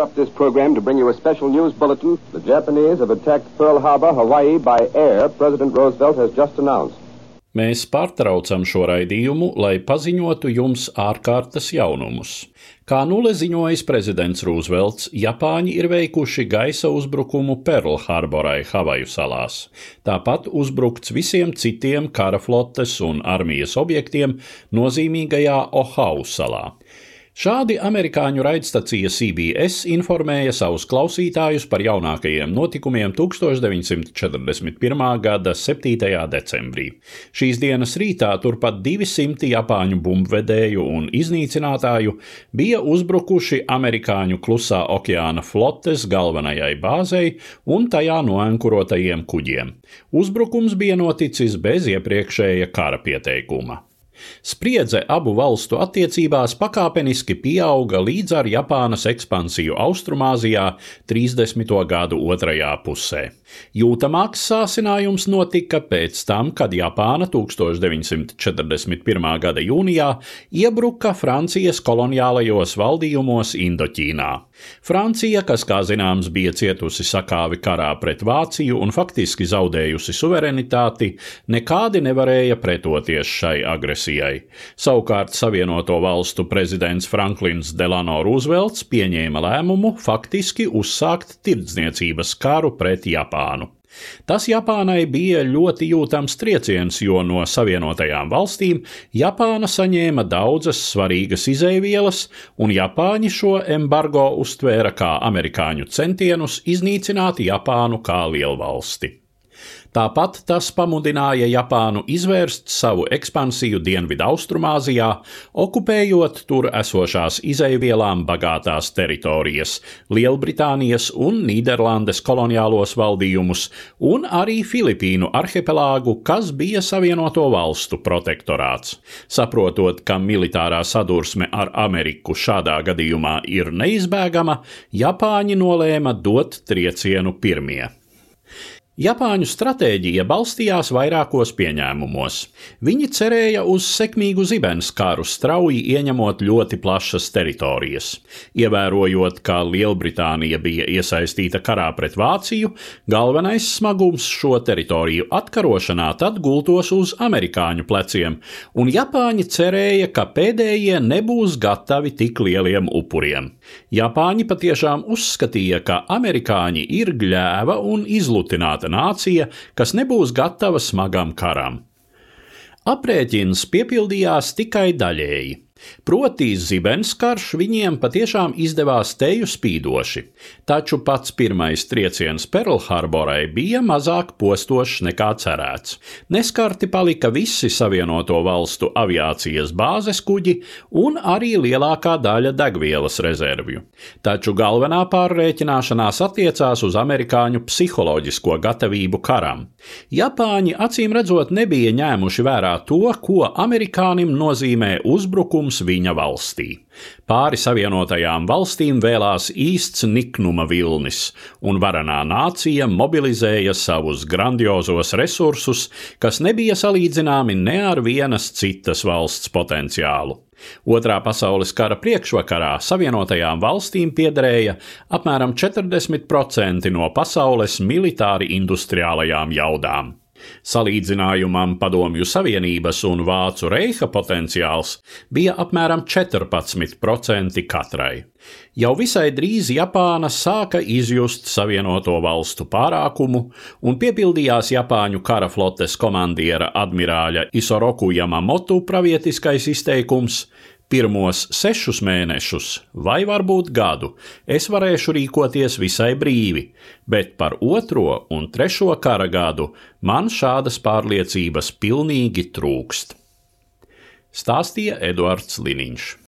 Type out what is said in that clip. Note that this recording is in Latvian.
interrupt this program to bring you a special news bulletin. The Japanese have attacked Pearl Harbor, Hawaii by air, President Roosevelt has just announced. Mēs pārtraucam šo raidījumu, lai paziņotu jums ārkārtas jaunumus. Kā nulle ziņojis prezidents Rūzvelts, Japāņi ir veikuši gaisa uzbrukumu Pearl Harborai Havaju salās. Tāpat uzbrukts visiem citiem kara flotes un armijas objektiem nozīmīgajā Ohau salā. Šādi amerikāņu raidstacija CBS informēja savus klausītājus par jaunākajiem notikumiem 1941. gada 7. decembrī. Šīs dienas rītā turpat 200 japāņu bumbvedēju un iznīcinātāju bija uzbrukuši amerikāņu klusā okeāna flotes galvenajai bāzei un tajā noenkurotajiem kuģiem. Uzbrukums bija noticis bez iepriekšēja kara pieteikuma. Spriedze abu valstu attiecībās pakāpeniski pieauga līdz ar Japānas ekspansiju Austrumāzijā 30. gadu otrajā pusē. Jūtamāks sāsinājums notika pēc tam, kad Japāna 1941. gada jūnijā iebruka Francijas koloniālajos valdījumos Indoķīnā. Francija, kas, kā zināms, bija cietusi sakāvi karā pret Vāciju un faktiski zaudējusi suverenitāti, nekādi nevarēja pretoties šai agresijai. Savukārt Savienoto valstu prezidents Franklins Delano Roosevelts pieņēma lēmumu faktiski uzsākt tirdzniecības karu pret Japānu. Tas Japānai bija ļoti jūtams trieciens, jo no Savienotajām valstīm Japāna saņēma daudzas svarīgas izaivielas, un Japāņi šo embargo uztvēra kā amerikāņu centienus iznīcināt Japānu kā lielvalsti. Tāpat tas pamudināja Japānu izvērst savu ekspansiju Dienvidu Austrumāzijā, okupējot tur esošās izeivielām bagātās teritorijas, Lielbritānijas un Nīderlandes koloniālos valdījumus, un arī Filipīnu arhipelāgu, kas bija Savienoto valstu protektorāts. Saprotot, ka militārā sadursme ar Ameriku šādā gadījumā ir neizbēgama, Japāņi nolēma dot triecienu pirmie. Japāņu stratēģija balstījās vairākos pieņēmumos. Viņi cerēja uz sekmīgu zibens karu, strauji ieņemot ļoti plašas teritorijas. Ievērojot, ka Lielbritānija bija iesaistīta karā pret Vāciju, galvenais smagums šo teritoriju atkarošanā tad gultos uz amerikāņu pleciem, un Japāņi cerēja, ka pēdējie nebūs gatavi tik lieliem upuriem. Japāņi patiešām uzskatīja, ka amerikāņi ir gļēva un izlutināta nācija, kas nebūs gatava smagam karam. Aprēķins piepildījās tikai daļēji. Proti, zibens karš viņiem patiešām izdevās teju spīdoši, taču pats pirmais trieciens Pearlharborai bija mazāk postošs nekā cerēts. Neskarti palika visi Savienoto valstu aviācijas bāzes kuģi un arī lielākā daļa degvielas rezervju. Taču galvenā pārreķināšanās attiecās uz amerikāņu psiholoģisko gatavību karam. Japāņi acīm redzot nebija ņēmuši vērā to, ko amerikānim nozīmē uzbrukums notikums viņa valstī. Pāri savienotajām valstīm vēlās īsts niknuma vilnis, un varenā nācija mobilizēja savus grandiozos resursus, kas nebija salīdzināmi ne ar vienas citas valsts potenciālu. Otrā pasaules kara priekšvakarā Savienotajām valstīm piederēja apmēram 40% no pasaules militāri industriālajām jaudām. Salīdzinājumam Padomju Savienības un Vācu reiha potenciāls bija apmēram 14% katrai. Jau visai drīz Japāna sāka izjust Savienoto valstu pārākumu un piepildījās Japāņu kara flotes komandiera admirāļa Isoroku Yamamotu pravietiskais izteikums Pirmos sešus mēnešus, vai varbūt gadu, es varēšu rīkoties visai brīvi, bet par otro un trešo kara gadu man šādas pārliecības pilnīgi trūkst. Stāstīja Eduards Liniņš.